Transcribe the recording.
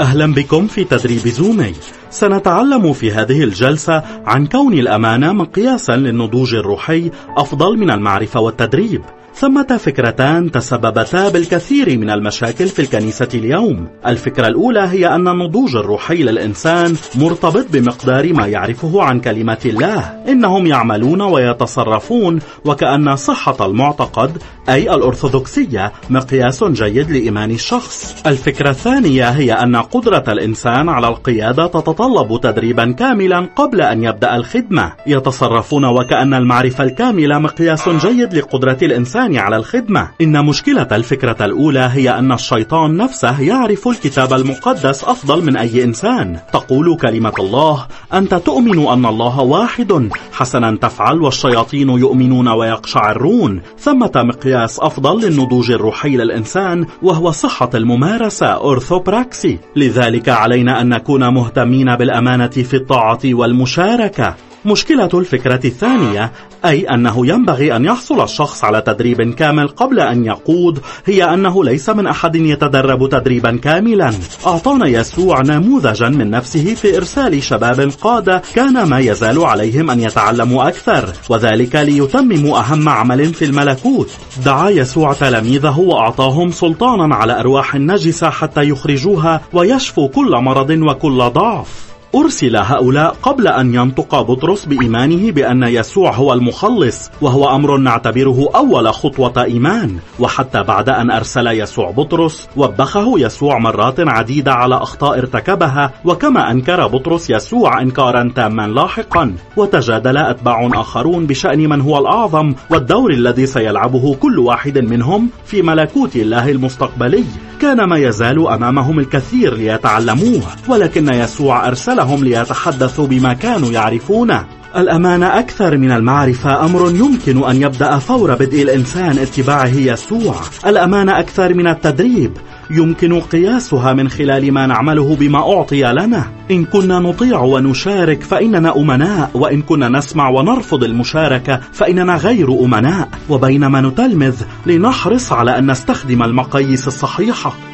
أهلا بكم في تدريب زومي. سنتعلم في هذه الجلسة عن كون الأمانة مقياسا للنضوج الروحي أفضل من المعرفة والتدريب ثمة فكرتان تسببتا بالكثير من المشاكل في الكنيسة اليوم. الفكرة الأولى هي أن النضوج الروحي للإنسان مرتبط بمقدار ما يعرفه عن كلمة الله. إنهم يعملون ويتصرفون وكأن صحة المعتقد أي الأرثوذكسية مقياس جيد لإيمان الشخص. الفكرة الثانية هي أن قدرة الإنسان على القيادة تتطلب تدريبا كاملا قبل أن يبدأ الخدمة. يتصرفون وكأن المعرفة الكاملة مقياس جيد لقدرة الإنسان على الخدمة. إن مشكلة الفكرة الأولى هي أن الشيطان نفسه يعرف الكتاب المقدس أفضل من أي إنسان. تقول كلمة الله أنت تؤمن أن الله واحد. حسنا تفعل والشياطين يؤمنون ويقشعرون. ثمة مقياس أفضل للنضوج الروحي للإنسان وهو صحة الممارسة أورثوبراكسي. لذلك علينا أن نكون مهتمين بالأمانة في الطاعة والمشاركة. مشكلة الفكرة الثانية أي أنه ينبغي أن يحصل الشخص على تدريب كامل قبل أن يقود هي أنه ليس من أحد يتدرب تدريبا كاملا. أعطانا يسوع نموذجا من نفسه في إرسال شباب قادة كان ما يزال عليهم أن يتعلموا أكثر وذلك ليتمموا أهم عمل في الملكوت. دعا يسوع تلاميذه وأعطاهم سلطانا على أرواح النجسة حتى يخرجوها ويشفوا كل مرض وكل ضعف. أرسل هؤلاء قبل أن ينطق بطرس بإيمانه بأن يسوع هو المخلص وهو أمر نعتبره أول خطوة إيمان. وحتى بعد أن أرسل يسوع بطرس وبخه يسوع مرات عديدة على أخطاء ارتكبها وكما أنكر بطرس يسوع إنكارا تاما لاحقا. وتجادل أتباع آخرون بشأن من هو الأعظم والدور الذي سيلعبه كل واحد منهم في ملكوت الله المستقبلي. كان ما يزال أمامهم الكثير ليتعلموه ولكن يسوع أرسلهم ليتحدثوا بما كانوا يعرفونه. الأمانة أكثر من المعرفة أمر يمكن أن يبدأ فور بدء الإنسان اتباعه يسوع. الأمانة أكثر من التدريب. يمكن قياسها من خلال ما نعمله بما أعطي لنا. إن كنا نطيع ونشارك فإننا أمناء وإن كنا نسمع ونرفض المشاركة فإننا غير أمناء. وبينما نتلمذ لنحرص على أن نستخدم المقاييس الصحيحة.